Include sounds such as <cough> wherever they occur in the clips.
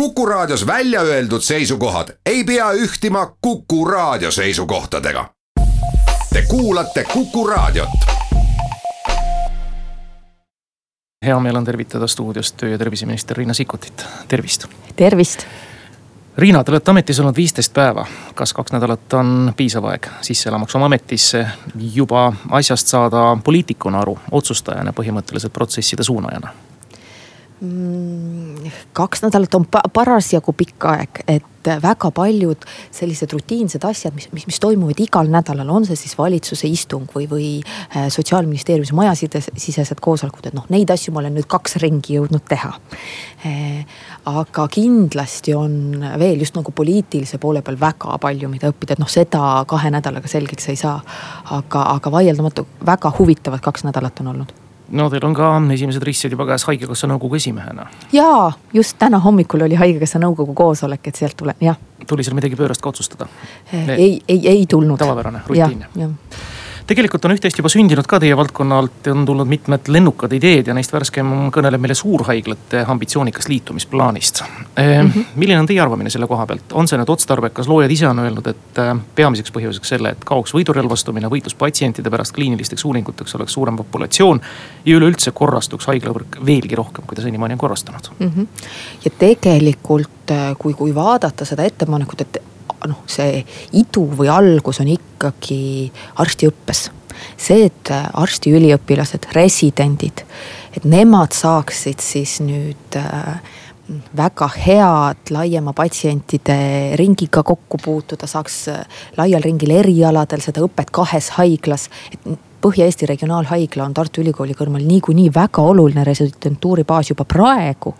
Kuku Raadios välja öeldud seisukohad ei pea ühtima Kuku Raadio seisukohtadega. Te kuulate Kuku Raadiot. hea meel on tervitada stuudios töö- ja terviseminister Riina Sikkutit, tervist. tervist. Riina, te olete ametis olnud viisteist päeva. kas kaks nädalat on piisav aeg sisse elamaks oma ametisse, juba asjast saada poliitikuna aru, otsustajana, põhimõtteliselt protsesside suunajana? Mm, kaks nädalat on parasjagu pikk aeg, et väga paljud sellised rutiinsed asjad, mis, mis, mis toimuvad igal nädalal, on see siis valitsuse istung või, või äh, sotsiaalministeeriumis majasisesed koosolekud, et noh, neid asju ma olen nüüd kaks ringi jõudnud teha. Äh, aga kindlasti on veel just nagu poliitilise poole peal väga palju, mida õppida, et noh, seda kahe nädalaga selgeks ei saa. aga, aga vaieldamatu väga huvitavad kaks nädalat on olnud no teil on ka esimesed ristid juba käes haigekassa nõukogu esimehena. jaa, just täna hommikul oli haigekassa nõukogu koosolek, et sealt tulen, jah. tuli seal midagi pöörast ka otsustada? ei, ei, ei tulnud. tavapärane, rutiin tegelikult on üht-teist juba sündinud ka teie valdkonna alt on tulnud mitmed lennukad ideed ja neist värskem kõneleb meile suurhaiglate ambitsioonikast liitumisplaanist. Mm -hmm. milline on teie arvamine selle koha pealt, on see nüüd otstarbekas, loojad ise on öelnud, et eh, peamiseks põhjuseks selle, et kaoks võidurelvastumine, võitlus patsientide pärast kliinilisteks uuringuteks oleks suurem populatsioon. ja üleüldse korrastuks haiglavõrk veelgi rohkem, kui ta senimaani on korrastunud mm. -hmm. ja tegelikult, eh, kui, kui vaadata seda ettepanekut, et noh, see idu või algus on ikkagi arstiõppes. see, et arstiüliõpilased, residendid, et nemad saaksid siis nüüd äh, väga head laiema patsientide ringiga kokku puutuda, saaks äh, laial ringil erialadel seda õpet kahes haiglas. Põhja-Eesti Regionaalhaigla on Tartu Ülikooli kõrval niikuinii väga oluline residentuuri baas juba praegu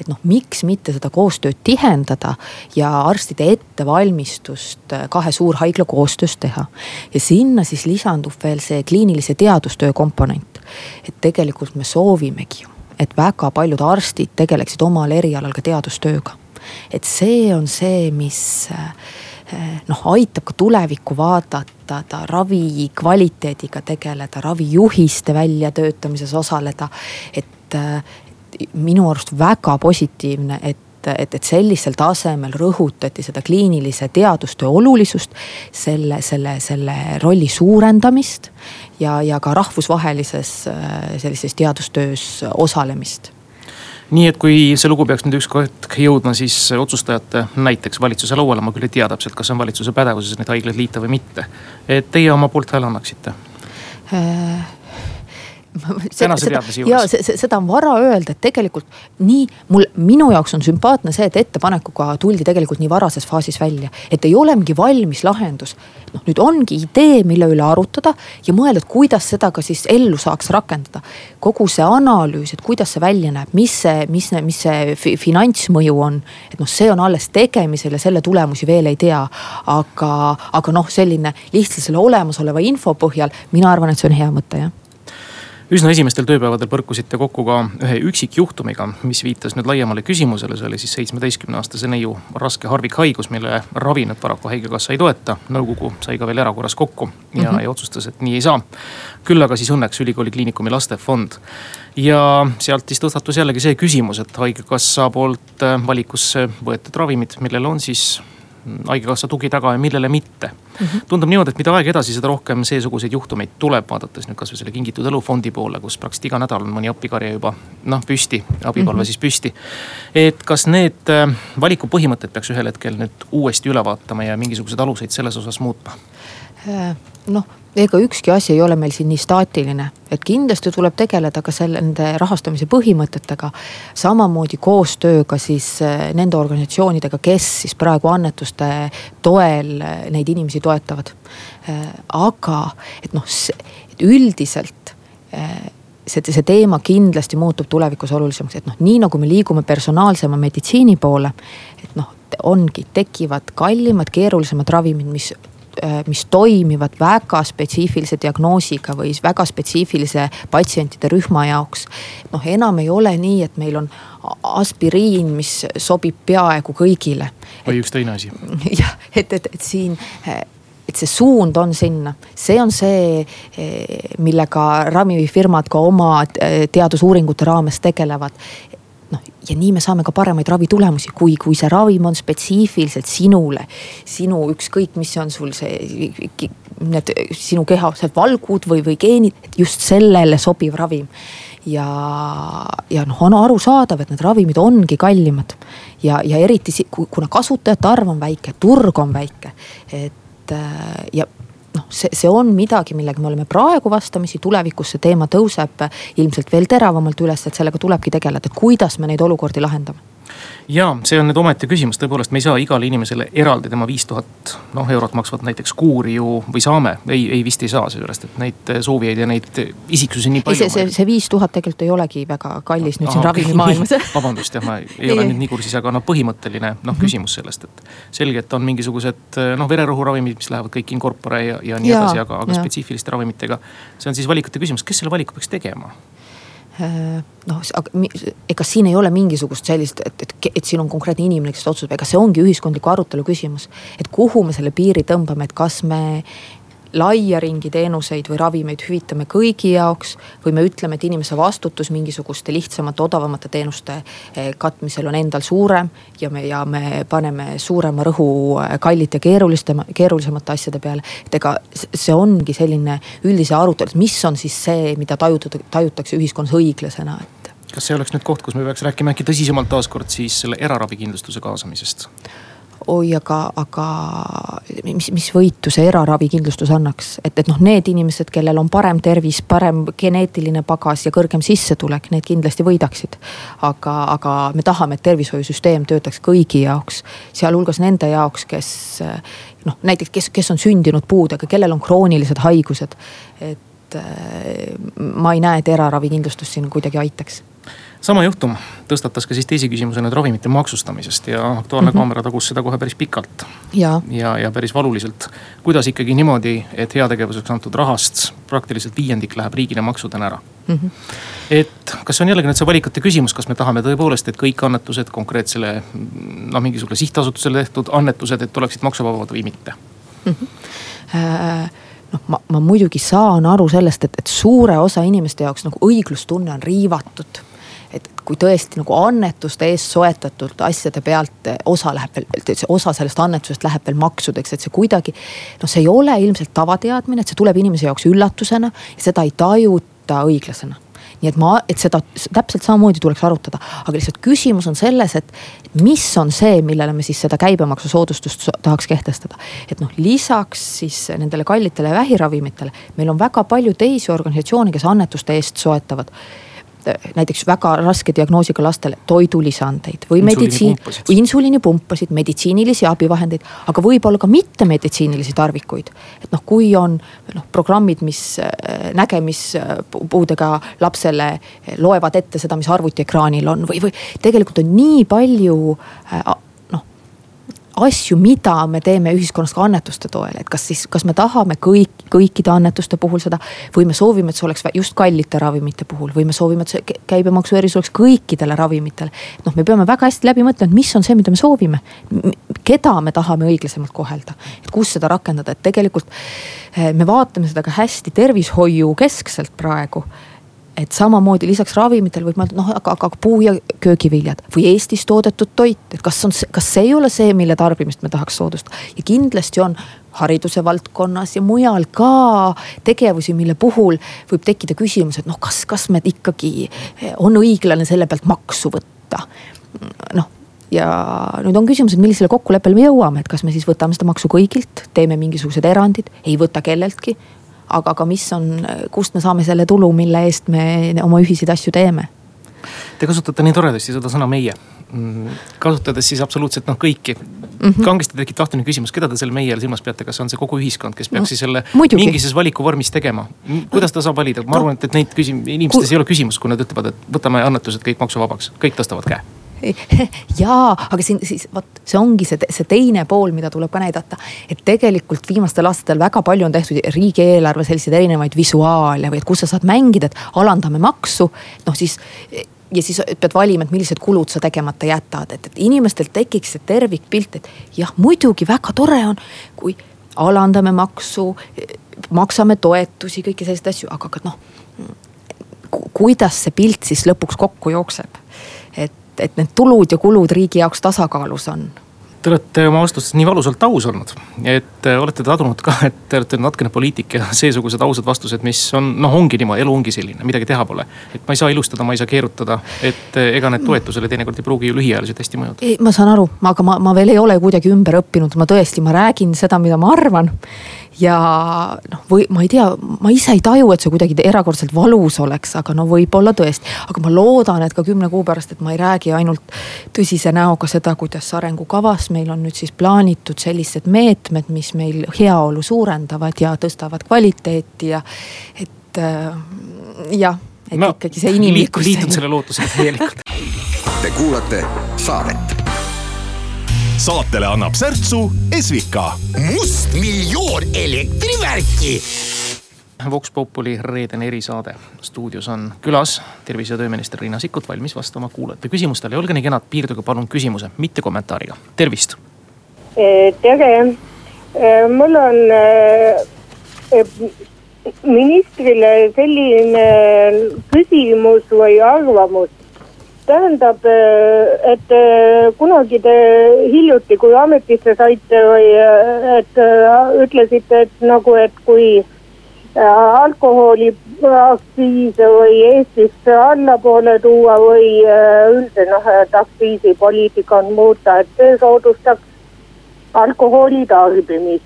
et noh, miks mitte seda koostööd tihendada ja arstide ettevalmistust äh, kahe suurhaigla koostöös teha. ja sinna siis lisandub veel see kliinilise teadustöö komponent. et tegelikult me soovimegi ju, et väga paljud arstid tegeleksid omal erialal ka teadustööga. et see on see, mis äh, noh, aitab ka tulevikku vaadata, ravi kvaliteediga tegeleda, ravijuhiste väljatöötamises osaleda. et, äh, minu arust väga positiivne, et et, et sellisel tasemel rõhutati seda kliinilise teadustöö olulisust, selle, selle, selle rolli suurendamist ja, ja ka rahvusvahelises äh, sellises teadustöös osalemist nii et kui see lugu peaks nüüd ükskord jõudma siis otsustajate, näiteks valitsuse lauale, ma küll ei tea täpselt, kas on valitsuse pädevuses neid haiglaid liita või mitte. et teie oma poolt hääle annaksite äh,? <laughs> tänase teadmise juures. ja seda on vara öelda, et tegelikult nii mul, minu jaoks on sümpaatne see, et ettepanekuga tuldi tegelikult nii varases faasis välja, et ei ole mingi valmis lahendus. noh, nüüd ongi idee, mille üle arutada ja mõelda, et kuidas seda ka siis ellu saaks rakendada. kogu see analüüs, et kuidas see välja näeb, mis see, mis, mis see finantsmõju on, et noh, see on alles tegemisel ja selle tulemusi veel ei tea. aga, aga noh, selline lihtsalt selle olemasoleva info põhjal, mina arvan, et see on hea mõte jah üsna esimestel tööpäevadel põrkusite kokku ka ühe üksikjuhtumiga, mis viitas nüüd laiemale küsimusele, see oli siis seitsmeteistkümne aastase neiu raske harvikhaigus, mille ravi nüüd paraku haigekassa ei toeta. nõukogu sai ka veel erakorras kokku ja mm, -hmm. ja otsustas, et nii ei saa. küll aga siis õnneks ülikooli kliinikumi lastefond. ja sealt siis tõstatus jällegi see küsimus, et haigekassa poolt valikusse võetud ravimid, millel on siis haigekassa tugi taga ja millele mitte mm. -hmm. tundub niimoodi, et mida aeg edasi, seda rohkem seesuguseid juhtumeid tuleb, vaadates nüüd kasvõi selle Kingitud Elu fondi poole, kus praktiliselt iga nädal on mõni appikarje juba noh püsti, abipalve mm -hmm. siis püsti. et kas need äh, valikupõhimõtted peaks ühel hetkel nüüd uuesti üle vaatama ja mingisuguseid aluseid selles osas muutma? Äh, noh ega ükski asi ei ole meil siin nii staatiline, et kindlasti tuleb tegeleda ka selle, nende rahastamise põhimõtetega. samamoodi koostööga siis eh, nende organisatsioonidega, kes siis praegu annetuste toel eh, neid inimesi toetavad. Eh, aga et noh, üldiselt see, see teema kindlasti muutub tulevikus olulisemaks, et noh, nii nagu me liigume personaalsema meditsiini poole, et noh ongi, tekivad kallimad, keerulisemad ravimid, mis mis toimivad väga spetsiifilise diagnoosiga või väga spetsiifilise patsientide rühma jaoks. noh, enam ei ole nii, et meil on aspiriin, mis sobib peaaegu kõigile. või üks teine asi. <laughs> jah, et, et, et siin et see suund on sinna, see on see, millega ravimifirmad ka oma teadusuuringute raames tegelevad noh, ja nii me saame ka paremaid ravitulemusi, kui, kui see ravim on spetsiifiliselt sinule. sinu ükskõik, mis on sul see, need sinu kehased valgud või, või geenid, just sellele sobiv ravim ja, ja noh, on arusaadav, et need ravimid ongi kallimad. ja, ja eriti kuna kasutajate arv on väike, turg on väike, et ja noh, see, see on midagi, millega me oleme praegu vastamisi, tulevikus see teema tõuseb ilmselt veel teravamalt üles, et sellega tulebki tegeleda, kuidas me neid olukordi lahendame ja see on nüüd omaette küsimus, tõepoolest, me ei saa igale inimesele eraldi tema viis tuhat noh eurot maksvat näiteks kuuri ju või saame, ei, ei vist ei saa, seejuures, et neid soovijaid ja neid isiksusi nii palju. see, see, see viis tuhat tegelikult ei olegi väga kallis nüüd Aha, siin ravimimaailmas <laughs> vabandust jah, ma ei, ole nüüd nii kursis, aga noh, põhimõtteline noh -hmm. küsimus sellest, et. selge, et on mingisugused noh, vererõhuravimid, mis lähevad kõik in corpore ja, ja nii ja, edasi, aga, aga spetsiifiliste ravimitega. see on siis valikute küsimus, kes selle valiku peaks tegema? Äh, noh, ega siin ei ole mingisugust sellist, et, et, et siin on konkreetne inimene, kes otsustab, ega see ongi ühiskondliku arutelu küsimus. et kuhu me selle piiri tõmbame, et kas me laia ringi teenuseid või ravimeid hüvitame kõigi jaoks. või me ütleme, et inimese vastutus mingisuguste lihtsamate, odavamate teenuste eh, katmisel on endal suurem. ja me, ja me paneme suurema rõhu eh, kallite ja keerulistema, keerulisemate asjade peale. et ega see ongi selline üldise arutelu, et mis on siis see, mida tajutada, tajutakse ühiskonnas õiglasena, et kas see oleks nüüd koht, kus me peaks rääkima äkki tõsisemalt taaskord siis selle eraravikindlustuse kaasamisest? Oi, aga, aga mis, mis võitu see eraravikindlustus annaks, et, et noh, need inimesed, kellel on parem tervis, parem geneetiline pagas ja kõrgem sissetulek, need kindlasti võidaksid. aga, aga me tahame, et tervishoiusüsteem töötaks kõigi jaoks, sealhulgas nende jaoks, kes noh, näiteks kes, kes on sündinud puudega, kellel on kroonilised haigused. et ma ei näe, et eraravikindlustus siin kuidagi aitaks sama juhtum tõstatas ka siis teise küsimuse nüüd ravimite maksustamisest ja Aktuaalne mm -hmm. Kaamera tagus seda kohe päris pikalt. ja, ja, ja päris valuliselt. kuidas ikkagi niimoodi, et heategevuseks antud rahast praktiliselt viiendik läheb riigile maksudena ära mm. -hmm. et kas see on jällegi nüüd see valikute küsimus, kas me tahame tõepoolest, et kõik annetused konkreetsele noh, mingisugusele sihtasutusele tehtud annetused, et oleksid maksuvabad või mitte mm? -hmm. Äh noh, ma, ma muidugi saan aru sellest, et, et suure osa inimeste jaoks nagu õiglustunne on riivatud et kui tõesti nagu annetuste eest soetatud asjade pealt osa läheb veel, osa sellest annetusest läheb veel maksudeks, et see kuidagi. noh, see ei ole ilmselt tavateadmine, et see tuleb inimese jaoks üllatusena ja seda ei tajuta õiglasena nii et ma, et seda täpselt samamoodi tuleks arutada, aga lihtsalt küsimus on selles, et mis on see, millele me siis seda käibemaksusoodustust tahaks kehtestada. et noh, lisaks siis nendele kallitele vähiravimitele, meil on väga palju teisi organisatsioone, kes annetuste eest soetavad näiteks väga raske diagnoosiga lastele toidulisandeid või meditsiin või insuliinipumpasid, meditsiinilisi abivahendeid, aga võib-olla ka mittemeditsiinilisi tarvikuid. et noh, kui on noh, programmid, mis äh, nägemispuudega lapsele loevad ette seda, mis arvutiekraanil on või, või tegelikult on nii palju äh, asju, mida me teeme ühiskonnas ka annetuste toel, et kas siis, kas me tahame kõik, kõikide annetuste puhul seda. või me soovime, et see oleks just kallite ravimite puhul või me soovime, et see käibemaksu erisus oleks kõikidele ravimitele. noh, me peame väga hästi läbi mõtlema, et mis on see, mida me soovime. keda me tahame õiglasemalt kohelda, et kus seda rakendada, et tegelikult eh, me vaatame seda ka hästi tervishoiu keskselt praegu et samamoodi lisaks ravimitele võib mõelda, noh, aga, aga puu- ja köögiviljad või Eestis toodetud toit, et kas on, kas see ei ole see, mille tarbimist me tahaks soodustada. ja kindlasti on hariduse valdkonnas ja mujal ka tegevusi, mille puhul võib tekkida küsimus, et noh, kas, kas me ikkagi on õiglane selle pealt maksu võtta. noh ja nüüd on küsimus, et millisele kokkuleppele me jõuame, et kas me siis võtame seda maksu kõigilt, teeme mingisugused erandid, ei võta kelleltki aga ka mis on, kust me saame selle tulu, mille eest me oma ühiseid asju teeme. Te kasutate nii toredasti seda sõna meie, mm, kasutades siis absoluutselt noh kõiki mm -hmm.. kangesti tekib tahtlane küsimus, keda te selle meie all silmas peate, kas on see kogu ühiskond, kes peaks no, siis selle muidugi. mingises valikuvormis tegema? kuidas ta saab valida, ma arvan, et, et neid küsim-, inimestes Ku... ei ole küsimust, kui nad ütlevad, et võtame annetused kõik maksuvabaks, kõik tõstavad käe <laughs> jaa, aga siin siis vot see ongi see, see teine pool, mida tuleb ka näidata. et tegelikult viimastel aastatel väga palju on tehtud riigieelarve selliseid erinevaid visuaale või et kus sa saad mängida, et alandame maksu. noh siis ja siis pead valima, et millised kulud sa tegemata jätad, et, et inimestel tekiks see tervikpilt, et jah, muidugi väga tore on, kui alandame maksu, maksame toetusi, kõiki selliseid asju, aga, aga noh kuidas see pilt siis lõpuks kokku jookseb. Et et need tulud ja kulud riigi jaoks tasakaalus on Te olete oma vastustes nii valusalt aus olnud, et äh, olete te adunud ka, et te olete natukene poliitik ja seesugused ausad vastused, mis on, noh, ongi niimoodi, elu ongi selline, midagi teha pole. et ma ei saa ilustada, ma ei saa keerutada, et äh, ega need toetusele teinekord ei pruugi ju lühiajaliselt hästi mõjuda. ma saan aru, aga ma, ma veel ei ole kuidagi ümber õppinud, ma tõesti, ma räägin seda, mida ma arvan ja noh, või ma ei tea, ma ise ei taju, et see kuidagi erakordselt valus oleks, aga no võib-olla tõesti. aga ma loodan, et ka kümne kuu pärast, et ma ei räägi ainult tõsise näoga seda, kuidas arengukavas meil on nüüd siis plaanitud sellised meetmed, mis meil heaolu suurendavad ja tõstavad kvaliteeti ja et äh, jah, et no, ikkagi see inimlikkus. liitun selle lootusega täielikult. Te kuulate saadet saatele annab särtsu Esvika. mustmiljon elektrivärki. Vox Populi reedene erisaade. stuudios on külas tervise- ja tööminister Riina Sikkut, valmis vastama kuulajate küsimustele ja olge nii kenad, piirduge palun küsimuse, mitte kommentaariga. tervist. E, tere, e, mul on e, ministrile selline küsimus või arvamus tähendab, äh, et äh, kunagi te hiljuti, kui ametisse saite või äh, et ütlesite, et nagu, et kui alkoholiaktsiise või Eestis allapoole tuua või üldse noh, et aktsiisipoliitika on muuta, et see soodustaks alkoholi tarbimist.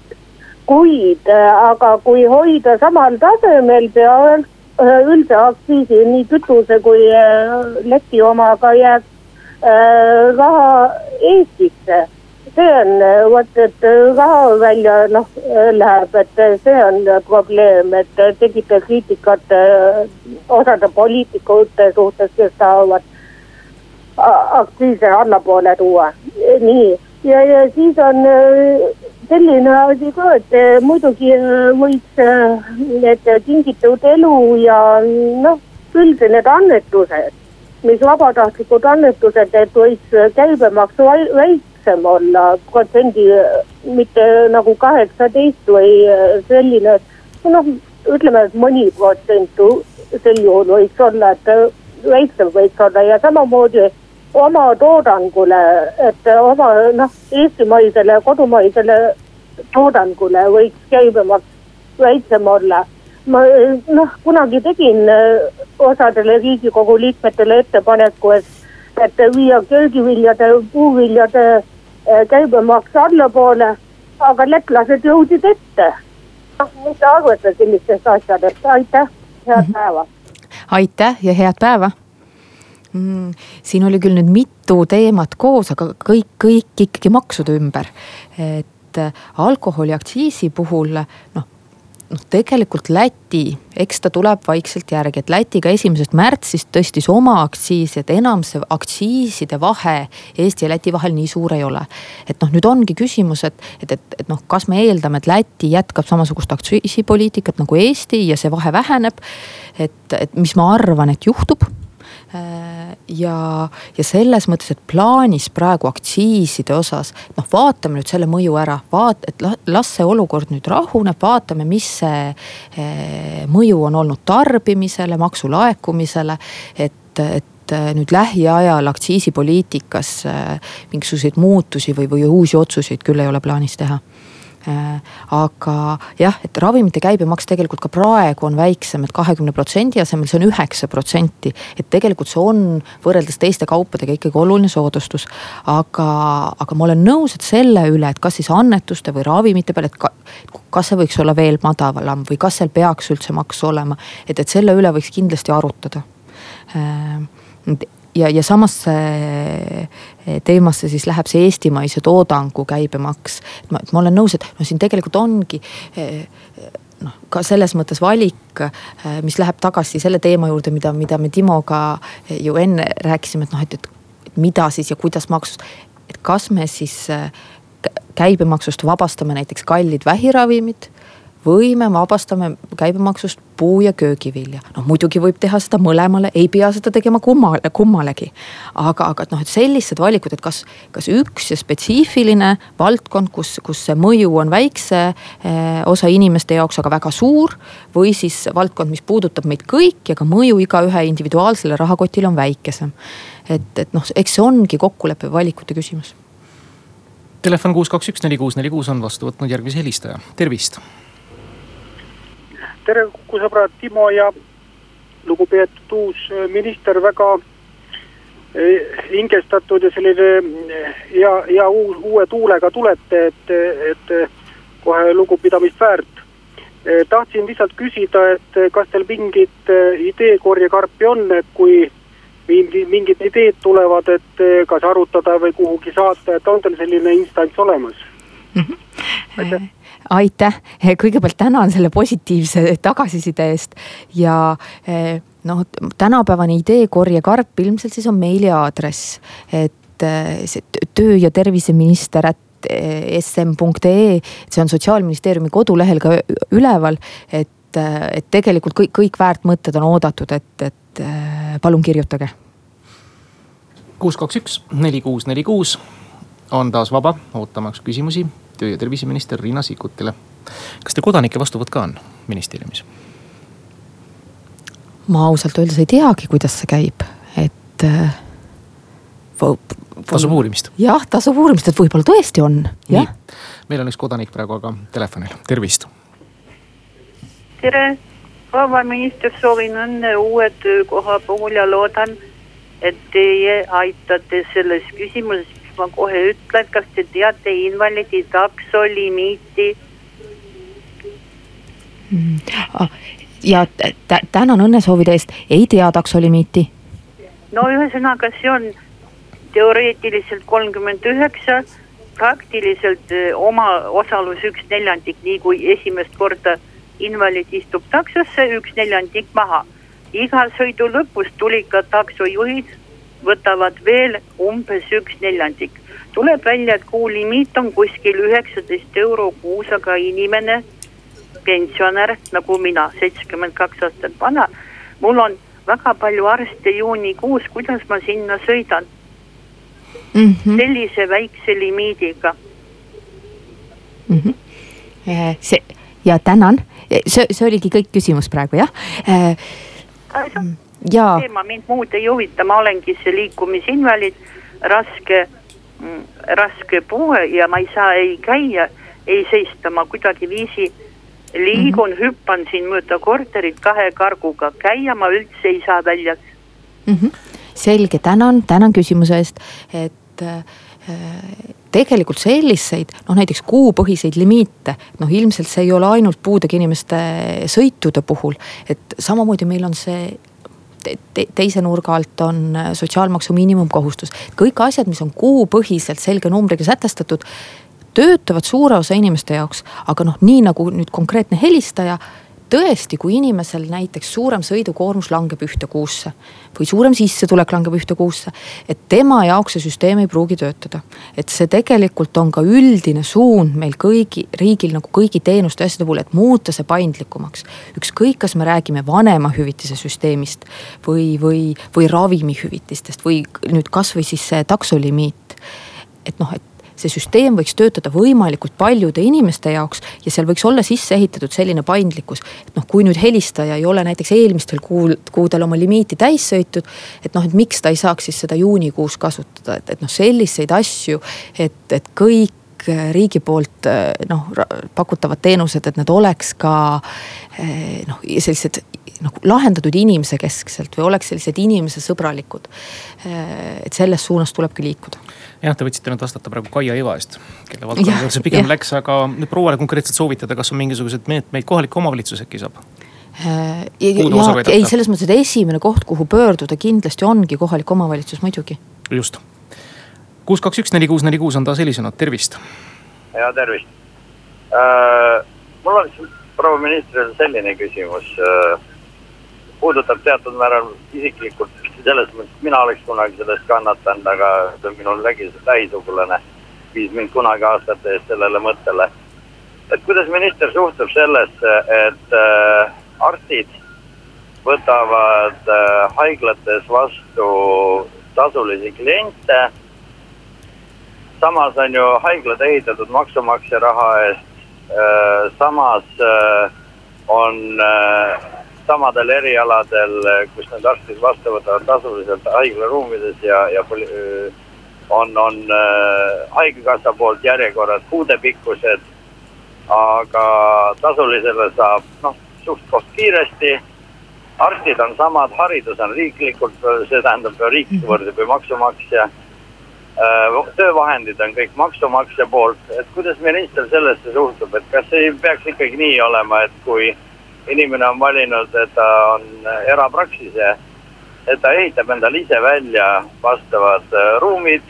kuid aga kui hoida samal tasemel Äh, üldse aktsiisi, nii kütuse kui äh, Läti omaga jääb äh, raha Eestisse. see on vot, et raha välja noh läheb, et see on probleem, et tegite kriitikat osade poliitikute suhtes, kes tahavad aktsiise allapoole tuua. nii, ja, ja siis on selline asi ka, et eh, muidugi eh, võiks eh, need kingitud elu ja noh, üldse need annetused, mis vabatahtlikud annetused, et võiks käibemaksu väiksem olla protsendi, mitte nagu kaheksateist või selline, noh, ütleme, et mõni protsent sel juhul võiks olla, et väiksem võiks olla ja samamoodi oma toodangule, et oma noh, eestimaisele, kodumaisele toodangule võiks käibemaks väiksem olla. ma noh, kunagi tegin äh, osadele Riigikogu liikmetele ettepaneku, et, et viia köögiviljade, puuviljade äh, käibemaks allapoole, aga lätlased jõudsid ette. noh, mis te arvate sellistest asjadest, aitäh, head mhm. päeva. aitäh ja head päeva mm,. siin oli küll nüüd mitu teemat koos, aga kõik, kõik ikkagi maksude ümber. et äh, alkoholiaktsiisi puhul noh noh, tegelikult Läti, eks ta tuleb vaikselt järgi, et Läti ka esimesest märtsist tõstis oma aktsiisi, et enam see aktsiiside vahe Eesti ja Läti vahel nii suur ei ole. et noh, nüüd ongi küsimus, et, et, et, et noh, kas me eeldame, et Läti jätkab samasugust aktsiisipoliitikat nagu Eesti ja see vahe väheneb. et, et mis ma arvan, et juhtub ja, ja selles mõttes, et plaanis praegu aktsiiside osas, noh, vaatame nüüd selle mõju ära, vaat-, et las see olukord nüüd rahuneb, vaatame, mis see eh, mõju on olnud tarbimisele, maksulaekumisele. et, et nüüd lähiajal aktsiisipoliitikas mingisuguseid muutusi või, või uusi otsuseid küll ei ole plaanis teha Äh, aga jah, et ravimite käibemaks tegelikult ka praegu on väiksem et, et kahekümne protsendi asemel see on üheksa protsenti. et tegelikult see on võrreldes teiste kaupadega ikkagi oluline soodustus. aga, aga ma olen nõus, et selle üle, et kas siis annetuste või ravimite peale, et ka, kas see võiks olla veel madalam või kas seal peaks üldse maks olema. et, et selle üle võiks kindlasti arutada äh, ja, ja samasse eh, teemasse siis läheb see eestimaise toodangu käibemaks. ma, ma olen nõus, et noh, siin tegelikult ongi eh, noh, ka selles mõttes valik, eh, mis läheb tagasi selle teema juurde, mida, mida me Timoga ju enne rääkisime, et noh, et, et mida siis ja kuidas maksus. et kas me siis käibemaksust vabastame näiteks kallid vähiravimid või me vabastame käibemaksust puu- ja köögivilja. noh muidugi võib teha seda mõlemale, ei pea seda tegema kummale, kummalegi. aga, aga noh, et sellised valikud, et kas, kas üks ja spetsiifiline valdkond, kus, kus see mõju on väikse eh, osa inimeste jaoks, aga väga suur. või siis valdkond, mis puudutab meid kõiki, aga mõju igaühe individuaalsele rahakotile on väikesem. et, et noh, eks see ongi kokkuleppe valikute küsimus telefon kuus, kaks, üks, neli, kuus, neli, kuus on vastu võtnud järgmise helistaja, tervist tere, Kuku sõbrad Timo ja lugupeetud uus äh, minister, väga äh, hingestatud ja selline äh, hea, hea uus, uue tuulega tulete, et, et kohe lugupidamist väärt. tahtsin lihtsalt küsida, et kas teil mingit ideekorjekarpi on, et kui mingi, mingid ideed tulevad, et kas arutada või kuhugi saata, et on teil selline instants olemas mm? -hmm. aitäh aitäh, kõigepealt tänan selle positiivse tagasiside eest ja eh, noh, tänapäevane ideekorje karp ilmselt siis on meiliaadress, et eh, see töö ja terviseminister eh, sm.ee, see on sotsiaalministeeriumi kodulehel ka üleval, et, et tegelikult kõik, kõik väärt mõtted on oodatud, et, et palun kirjutage. kuus, kaks, üks, neli, kuus, neli, kuus on taas vaba, ootamaks küsimusi töö- ja terviseminister Riina Sikkutile. kas teil kodanike vastuvõtt ka on ministeeriumis? ma ausalt öeldes ei teagi, kuidas see käib, et äh,. tasub uurimist. jah, tasub uurimist, et võib-olla tõesti on, jah. meil on üks kodanik praegu aga telefonil, tervist. tere, vaba minister, soovin õnne uue töökoha puhul ja loodan, et teie aitate selles küsimuses ma kohe ütlen, kas te teate invaliidi taksolimiiti mm.? Ah, ja tänan õnnesoovide eest, ei tea taksolimiiti. no ühesõnaga, see on teoreetiliselt kolmkümmend üheksa, praktiliselt eh, oma osalus üks neljandik, nii kui esimest korda invaliid istub taksosse, üks neljandik maha. iga sõidu lõpus tulid ka taksojuhid võtavad veel umbes üks neljandik. tuleb välja, et kuulimiit on kuskil üheksateist euro kuus, aga inimene, pensionär nagu mina, seitsekümmend kaks aastat vana, mul on väga palju arste juunikuus, kuidas ma sinna sõidan mm? -hmm. sellise väikse limiidiga mm. -hmm. see ja tänan, see, see oligi kõik küsimus praegu jah äh, teema mind muud ei huvita, ma olengi see liikumisinvaliid, raske, mm, raske puue ja ma ei saa ei käia, ei seista, ma kuidagiviisi liigun mm, -hmm. hüppan siin mööda korterit kahe karguga, käia ma üldse ei saa väljas mm. -hmm. selge, tänan, tänan küsimuse eest, et äh, tegelikult selliseid noh, näiteks kuupõhiseid limiite, noh ilmselt see ei ole ainult puudega inimeste sõitude puhul, et samamoodi meil on see te teise nurga alt on äh, sotsiaalmaksu miinimumkohustus. kõik asjad, mis on kuupõhiselt selge numbriga sätestatud, töötavad suure osa inimeste jaoks, aga noh, nii nagu nüüd konkreetne helistaja tõesti, kui inimesel näiteks suurem sõidukoormus langeb ühte kuusse või suurem sissetulek langeb ühte kuusse, et tema jaoks see süsteem ei pruugi töötada. et see tegelikult on ka üldine suund meil kõigi, riigil nagu kõigi teenuste ja asjade puhul, et muuta see paindlikumaks. ükskõik, kas me räägime vanemahüvitise süsteemist või, või, või ravimihüvitistest või nüüd kasvõi siis see taksolimiit. et noh, et see süsteem võiks töötada võimalikult paljude inimeste jaoks ja seal võiks olla sisse ehitatud selline paindlikkus. et noh, kui nüüd helistaja ei ole näiteks eelmistel kuul, kuudel oma limiiti täis sõitnud, et noh, et miks ta ei saaks siis seda juunikuus kasutada, et, et noh, selliseid asju, et, et kõik riigi poolt noh pakutavad teenused, et need oleks ka noh, sellised nagu lahendatud inimesekeskselt või oleks sellised inimesesõbralikud. et selles suunas tulebki liikuda jah, te võtsite nüüd vastata praegu Kaia Iva eest, kelle valdkonna juurde see pigem ja. läks, aga nüüd prouale konkreetselt soovitada, kas on mingisuguseid meetmeid kohalik omavalitsus äkki saab? Äh, ja, ei, selles mõttes, et esimene koht, kuhu pöörduda kindlasti ongi kohalik omavalitsus muidugi. just. kuus, kaks, üks, neli, kuus, neli, kuus on taas helisenud, tervist. ja tervist äh,. mul on proua ministrile selline küsimus äh,. puudutab teatud määral isiklikult selles mõttes, mina oleks kunagi sellest kannatanud, aga minul lägi, lähisugulane viis mind kunagi aastate eest sellele mõttele. et kuidas minister suhtub sellesse, et äh, arstid võtavad äh, haiglates vastu tasulisi kliente. samas on ju haiglad ehitatud maksumaksja raha eest äh,. samas äh, on äh, samadel erialadel, kus need arstid vastu võtavad tasuliselt haiglaruumides ja, ja on, on haigekassa poolt järjekorrad kuudepikkused. aga tasulisele saab noh, suht-koht kiiresti arstid on samad, haridus on riiklikult, see tähendab riik mhm. võrdub ju maksumaksja. Töövahendid on kõik maksumaksja poolt, et kuidas minister sellesse suhtub, et kas ei peaks ikkagi nii olema, et kui inimene on valinud, et ta on erapraksise, et ta ehitab endale ise välja vastavad äh, ruumid.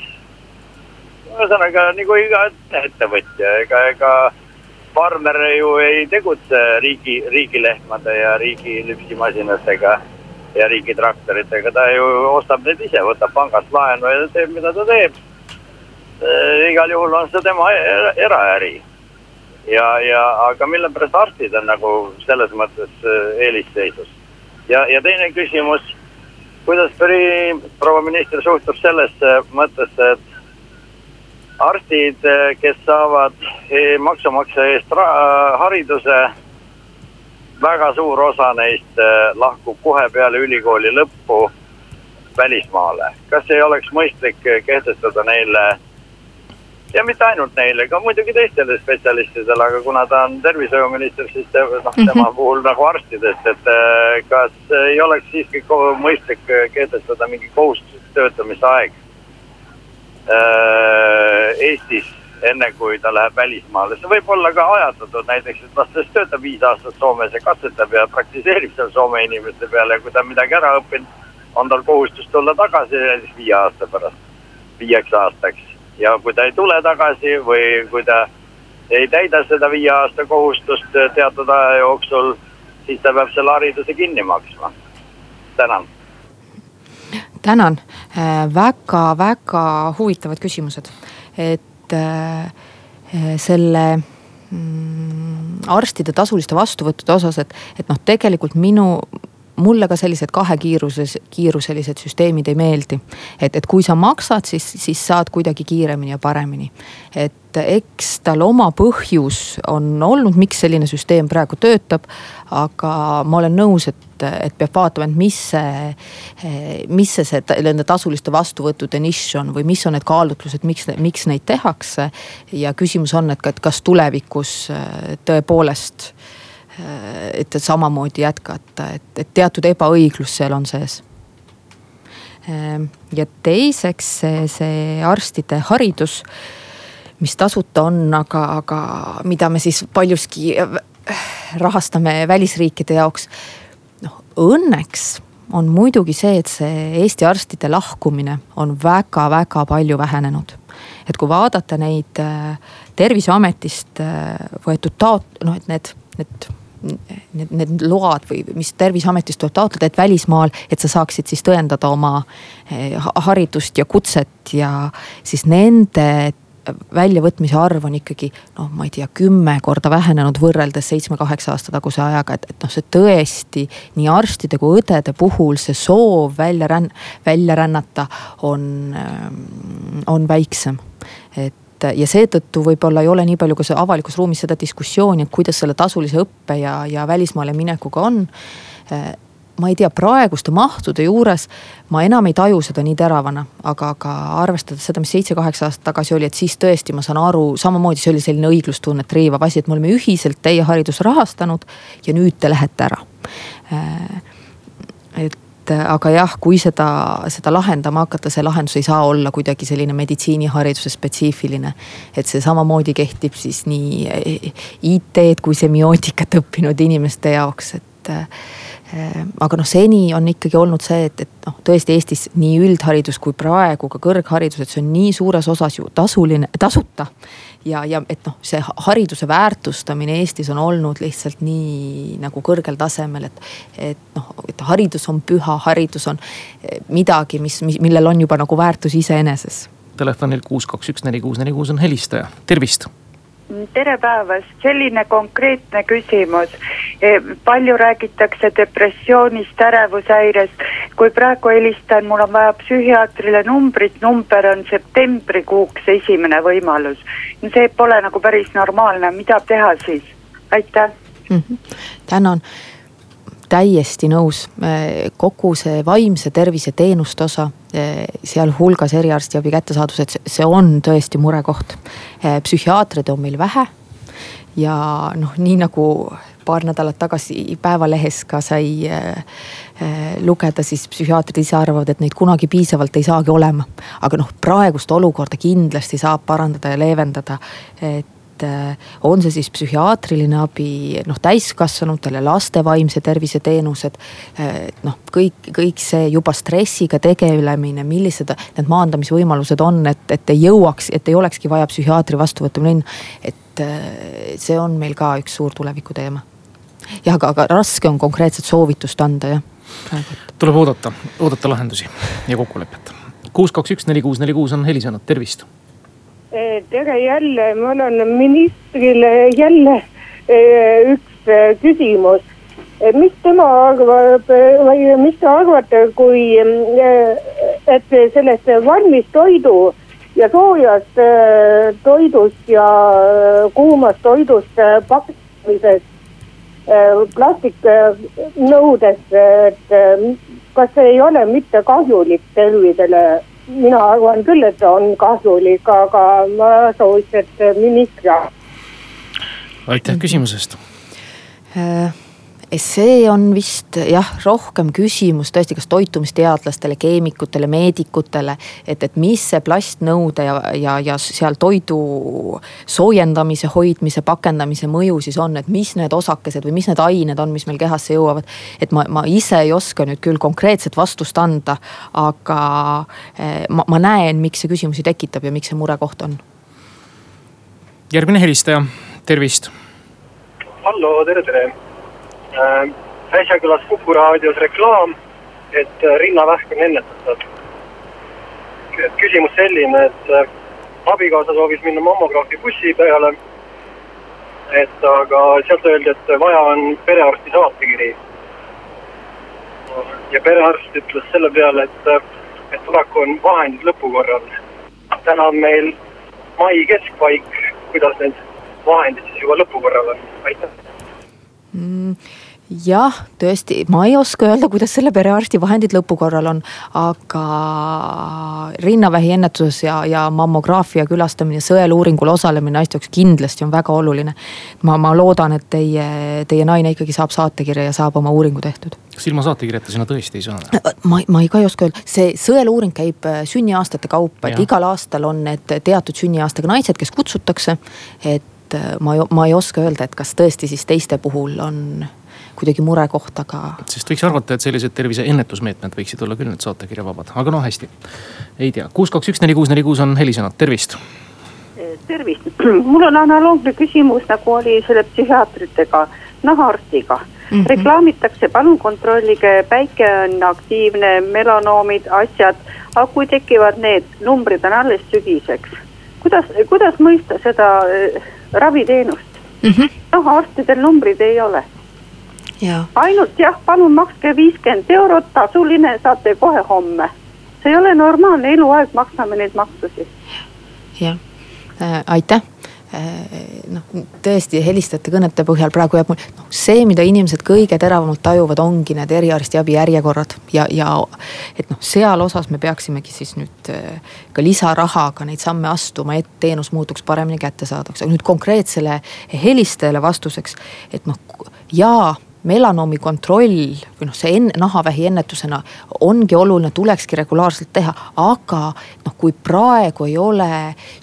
ühesõnaga nagu iga ettevõtja, ega, ega farmer ju ei tegutse riigi, riigilehmade ja riigi lüpsimasinatega ja riigitraktoritega, ta ju ostab need ise, võtab pangast laenu ja teeb, mida ta teeb e,. igal juhul on see tema eraäri. Ja, ja aga mille pärast arstid on nagu selles mõttes eh, eelisseisus. ja, ja teine küsimus, kuidas proua minister suhtub sellesse mõttesse, et arstid, eh, kes saavad eh, maksumaksja eest hariduse, väga suur osa neist lahkub kohe peale ülikooli lõppu välismaale. kas ei oleks mõistlik kehtestada neile ja mitte ainult neile, ka muidugi teistele spetsialistidele, aga kuna ta on tervishoiuminister, siis te, noh mm -hmm. tema puhul nagu arstidest, et kas ei oleks siiski mõistlik kehtestada mingi kohustuslik töötamisaeg Äh, Eestis, enne kui ta läheb välismaale, see võib olla ka ajatatud näiteks, et las ta siis töötab viis aastat Soomes ja katsetab ja praktiseerib seal Soome inimeste peale ja kui ta on midagi ära õppinud, on tal kohustus tulla tagasi näiteks viie aasta pärast, viieks aastaks. Ja kui ta ei tule tagasi või kui ta ei täida seda viie aasta kohustust teatud aja jooksul, siis ta peab selle hariduse kinni maksma. tänan. Tänan, väga-väga äh, huvitavad küsimused, et äh, selle mm, arstide tasuliste vastuvõttude osas, et, et noh, tegelikult minu mulle ka sellised kahekiiruses, kiiruselised süsteemid ei meeldi. et, et kui sa maksad, siis, siis saad kuidagi kiiremini ja paremini. et eks tal oma põhjus on olnud, miks selline süsteem praegu töötab. aga ma olen nõus, et, et peab vaatama, et mis see, mis see, see nende tasuliste vastuvõttude nišš on või mis on need kaalutlused, miks, miks neid tehakse. ja küsimus on, et, kas tulevikus tõepoolest et samamoodi jätkata, et, et teatud ebaõiglus seal on sees. Ähm, ja teiseks see, see arstide haridus, mis tasuta on, aga, aga mida me siis paljuski rahastame välisriikide jaoks. noh, õnneks on muidugi see, et see Eesti arstide lahkumine on väga-väga palju vähenenud. et kui vaadata neid äh, terviseametist äh, võetud taot-, noh, et need, need need, need load või mis terviseametist tuleb taotleda, et välismaal, et sa saaksid siis tõendada oma eh, haridust ja kutset ja siis nende väljavõtmise arv on ikkagi noh, ma ei tea, kümme korda vähenenud võrreldes seitsme-kaheksa aasta taguse ajaga, et, et noh, see tõesti nii arstide kui õdede puhul see soov välja ränn-, välja rännata on, on väiksem. et et ja seetõttu võib-olla ei ole nii palju ka avalikus ruumis seda diskussiooni, et kuidas selle tasulise õppe ja, ja välismaale minekuga on ma ei tea, praeguste mahtude juures ma enam ei taju seda nii teravana, aga, aga arvestades seda, mis seitse-kaheksa aastat tagasi oli, et siis tõesti ma saan aru, samamoodi see oli selline õiglustunnet riivav asi, et me oleme ühiselt teie haridust rahastanud ja nüüd te lähete ära. et et aga jah, kui seda, seda lahendama hakata, see lahendus ei saa olla kuidagi selline meditsiinihariduse spetsiifiline. et see samamoodi kehtib siis nii IT-d kui semiootikat õppinud inimeste jaoks, et Äh, aga noh, seni on ikkagi olnud see, et, et noh, tõesti Eestis nii üldharidus kui praegu ka kõrgharidus, et see on nii suures osas ju tasuline, tasuta. Ja, ja et noh, see hariduse väärtustamine Eestis on olnud lihtsalt nii nagu kõrgel tasemel, et, et noh, et haridus on püha, haridus on eh, midagi, mis, mis, millel on juba nagu väärtus iseeneses. Telefonil kuus, kaks, üks, neli, kuus, neli, kuus on helistaja, tervist tere päevast, selline konkreetne küsimus. E, palju räägitakse depressioonist, ärevushäirest. kui praegu helistan, mul on vaja psühhiaatrile numbrit, number on septembrikuuks esimene võimalus. see pole nagu päris normaalne, mida teha siis? aitäh mm. -hmm. tänan täiesti nõus, kogu see vaimse tervise teenuste osa, sealhulgas eriarstiabi kättesaadavus, et see on tõesti murekoht. psühhiaatreid on meil vähe ja noh, nii nagu paar nädalat tagasi Päevalehes ka sai äh, lugeda, siis psühhiaatrid ise arvavad, et neid kunagi piisavalt ei saagi olema. aga noh, praegust olukorda kindlasti saab parandada ja leevendada. et et äh, on see siis psühhiaatriline abi, noh täiskasvanutele, laste vaimse tervise teenused. Äh, noh, kõik, kõik see juba stressiga tegelemine, millised need maandamisvõimalused on, et, et ei jõuaks, et ei olekski vaja psühhiaatri vastuvõttu minna. et äh, see on meil ka üks suur tulevikuteema. jah, aga, aga raske on konkreetset soovitust anda jah praegu. tuleb oodata, oodata lahendusi ja kokkulepet. kuus, kaks, üks, neli, kuus, neli, kuus on helisenud, tervist tere jälle, mul on ministrile jälle eh, üks eh, küsimus. mis tema arvab või mis te arvate, kui, et sellest valmis toidu ja soojast toidust ja kuumast toidust pakkumisest plastiknõudest, et kas see ei ole mitte kahjulik tervisele mina arvan küll, et on kahjulik, aga ma sooviks, et minister. aitäh küsimuse eest äh see on vist jah, rohkem küsimus tõesti, kas toitumisteadlastele, keemikutele, meedikutele. et, et mis see plastnõude ja, ja, ja seal toidu soojendamise, hoidmise, pakendamise mõju siis on, et mis need osakesed või mis need ained on, mis meil kehasse jõuavad. et ma, ma ise ei oska nüüd küll konkreetset vastust anda, aga eh, ma, ma näen, miks see küsimusi tekitab ja miks see murekoht on. järgmine helistaja, tervist. hallo, tere, tere. Äsja kõlas Kuku raadios reklaam, et äh, rinnavähk on ennetatav. küsimus selline, et äh, abikaasa soovis minna mammograafi bussi peale. et aga sealt öeldi, et vaja on perearsti saatekiri. ja perearst ütles selle peale, et, äh, et paraku on vahendid lõpukorral. täna on meil mai keskpaik, kuidas need vahendid siis juba lõpukorral on, aitäh jah, tõesti, ma ei oska öelda, kuidas selle perearsti vahendid lõpukorral on, aga rinnavähi ennetuses ja, ja mammograafia külastamine, sõeluuringul osalemine naiste jaoks kindlasti on väga oluline. ma, ma loodan, et teie, teie naine ikkagi saab saatekirja ja saab oma uuringu tehtud. kas ilma saatekirjata sinna tõesti ei saa? ma, ma ei ka ei oska öelda, see sõeluuring käib äh, sünniaastate kaupa, et igal aastal on need teatud sünniaastaga naised, kes kutsutakse. et äh, ma, ma ei oska öelda, et kas tõesti siis teiste puhul on kuidagi murekoht, aga. sest võiks arvata, et sellised tervise ennetusmeetmed võiksid olla küll need saatekirjavabad, aga no hästi. ei tea, kuus, kaks, üks, neli, kuus, neli, kuus on helisenud, tervist. tervist, <clears throat> mul on analoogne küsimus, nagu oli selle psühhiaatritega, nahaarstiga Mm -hmm. reklaamitakse, palun kontrollige, päike on aktiivne, melanoomid, asjad, aga kui tekivad need numbrid on alles sügiseks. kuidas, kuidas mõista seda äh, raviteenust mm -hmm.? noh, arstidel numbrid ei ole ainult jah, palun makske viiskümmend eurot, tasuline, saate kohe homme. see ei ole normaalne, eluaeg maksame neid maksusid. jah äh,, aitäh äh, noh, tõesti helistajate kõnete põhjal praegu jääb mul, noh see, mida inimesed kõige teravamalt tajuvad, ongi need eriarstiabi järjekorrad ja, ja. et noh, seal osas me peaksimegi siis nüüd äh, ka lisarahaga neid samme astuma, et teenus muutuks paremini kättesaadavaks, aga nüüd konkreetsele helistajale vastuseks, et noh jaa melanoomi kontroll või noh, see enne nahavähi ennetusena ongi oluline, tulekski regulaarselt teha, aga noh, kui praegu ei ole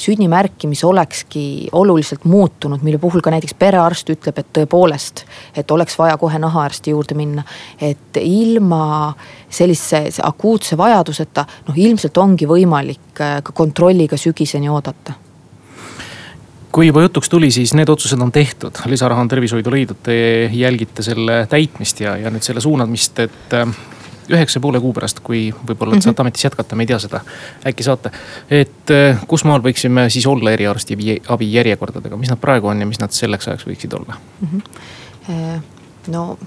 sünnimärki, mis olekski oluliselt muutunud, mille puhul ka näiteks perearst ütleb, et tõepoolest, et oleks vaja kohe nahaarsti juurde minna. et ilma sellise akuutse vajaduseta noh, ilmselt ongi võimalik ka kontrolliga sügiseni oodata kui juba jutuks tuli, siis need otsused on tehtud, lisaraha on tervishoidu leidnud, te jälgite selle täitmist ja, ja nüüd selle suunamist, et äh, üheksa poole kuu pärast, kui võib-olla Mhm. te saate ametis jätkata, me ei tea seda. äkki saate, et äh, kus maal võiksime siis olla eriarstiabi järjekordadega, mis nad praegu on ja mis nad selleks ajaks võiksid olla? Äh, no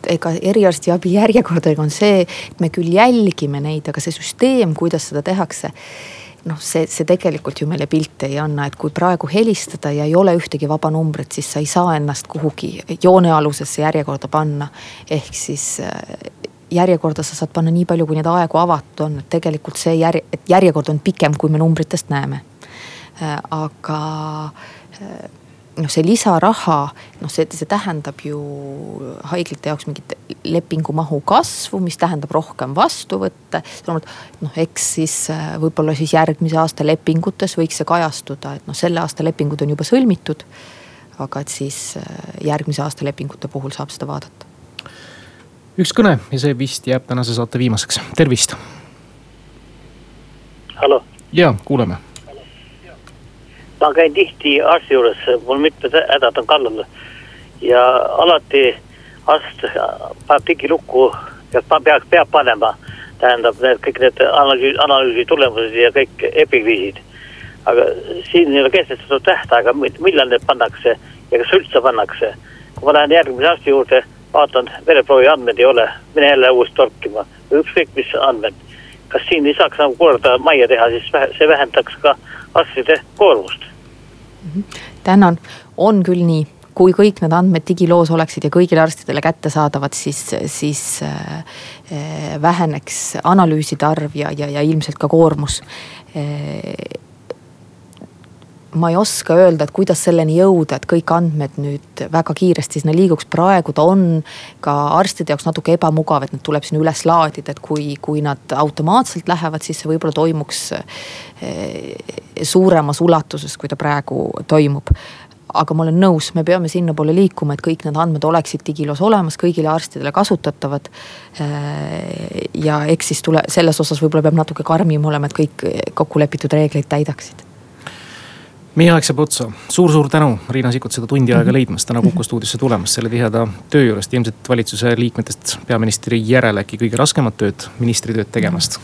vot ega eriarstiabi järjekordadega on see, et me küll jälgime neid, aga see süsteem, kuidas seda tehakse. Noh, see, see tegelikult ju meile pilti ei anna, et kui praegu helistada ja ei ole ühtegi vaba numbrit, siis sa ei saa ennast kuhugi joonealusesse järjekorda panna. ehk siis äh, järjekorda sa saad panna nii palju, kui neid aegu avatud on, et tegelikult see järje, et järjekord on pikem, kui me numbritest näeme. aga noh, see lisaraha, noh, see, see tähendab ju haiglate jaoks mingit lepingumahu kasvu, mis tähendab rohkem vastuvõtte. noh, eks siis võib-olla siis järgmise aasta lepingutes võiks see kajastuda, et noh, selle aasta lepingud on juba sõlmitud. aga et siis järgmise aasta lepingute puhul saab seda vaadata. üks kõne ja see vist jääb tänase saate viimaseks, tervist. hallo. ja kuuleme ma käin tihti arsti juures, mul mitmed hädad on kallal. ja alati arst paneb digilukku ja peaks, peab panema. tähendab need kõik need analüüsi, analüüsi tulemused ja kõik epikriisid. aga siin ei ole kehtestatud tähtaega, millal need pannakse ja kas üldse pannakse. kui ma lähen järgmise arsti juurde, vaatan vereproovi andmeid ei ole, mine jälle uuesti torkima ükskõik mis andmed. kas siin ei saaks nagu korda majja teha, siis see vähendaks ka arstide koormust tänan, on küll nii, kui kõik need andmed digiloos oleksid ja kõigile arstidele kättesaadavad, siis, siis äh, väheneks analüüside arv ja, ja, ja ilmselt ka koormus. Äh, ma ei oska öelda, et kuidas selleni jõuda, et kõik andmed nüüd väga kiiresti sinna liiguks, praegu ta on ka arstide jaoks natuke ebamugav, et need tuleb sinna üles laadida, et kui, kui nad automaatselt lähevad, siis see võib-olla toimuks suuremas ulatuses, kui ta praegu toimub. Aga ma olen nõus, me peame sinnapoole liikuma, et kõik need andmed oleksid digiloos olemas, kõigile arstidele kasutatavad. ja eks siis tule, selles osas võib-olla peab natuke karmim olema, et kõik kokkulepitud reegleid täidaksid meie aeg saab otsa. Suur,, suur-suur tänu, Riina Sikkut, seda tundi aega leidmast, täna Kuku stuudiosse tulemast, selle tiheda töö juurest, ilmselt valitsuse liikmetest peaministri järel äkki kõige raskemat tööd, ministri tööd tegemast.